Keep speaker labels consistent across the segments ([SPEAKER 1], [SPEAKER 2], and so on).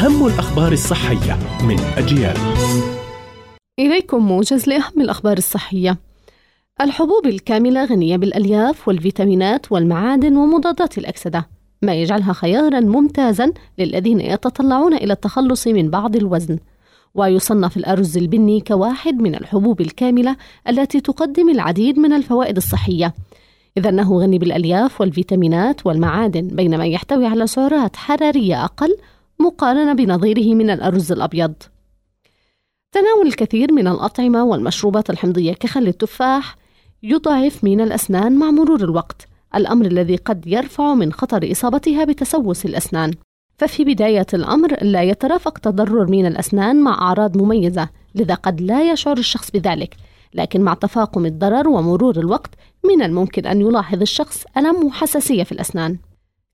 [SPEAKER 1] أهم الأخبار الصحية من أجيال.
[SPEAKER 2] إليكم موجز لأهم الأخبار الصحية. الحبوب الكاملة غنية بالألياف والفيتامينات والمعادن ومضادات الأكسدة. ما يجعلها خيارا ممتازا للذين يتطلعون إلى التخلص من بعض الوزن. ويصنف الأرز البني كواحد من الحبوب الكاملة التي تقدم العديد من الفوائد الصحية. إذ أنه غني بالألياف والفيتامينات والمعادن بينما يحتوي على سعرات حرارية أقل مقارنة بنظيره من الأرز الأبيض. تناول الكثير من الأطعمة والمشروبات الحمضية كخل التفاح يضعف من الأسنان مع مرور الوقت الأمر الذي قد يرفع من خطر إصابتها بتسوس الأسنان. ففي بداية الأمر لا يترافق تضرر من الأسنان مع أعراض مميزة لذا قد لا يشعر الشخص بذلك. لكن مع تفاقم الضرر ومرور الوقت من الممكن أن يلاحظ الشخص ألم وحساسية في الأسنان.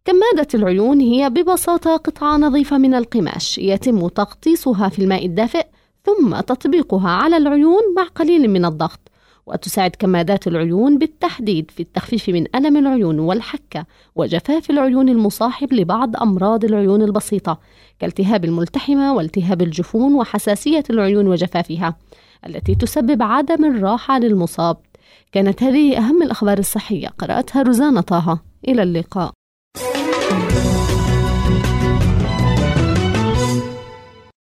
[SPEAKER 2] كمادة العيون هي ببساطة قطعة نظيفة من القماش يتم تغطيسها في الماء الدافئ ثم تطبيقها على العيون مع قليل من الضغط وتساعد كمادات العيون بالتحديد في التخفيف من ألم العيون والحكة وجفاف العيون المصاحب لبعض أمراض العيون البسيطة كالتهاب الملتحمة والتهاب الجفون وحساسية العيون وجفافها التي تسبب عدم الراحة للمصاب. كانت هذه أهم الأخبار الصحية قرأتها روزانا طه. إلى اللقاء. Thank you.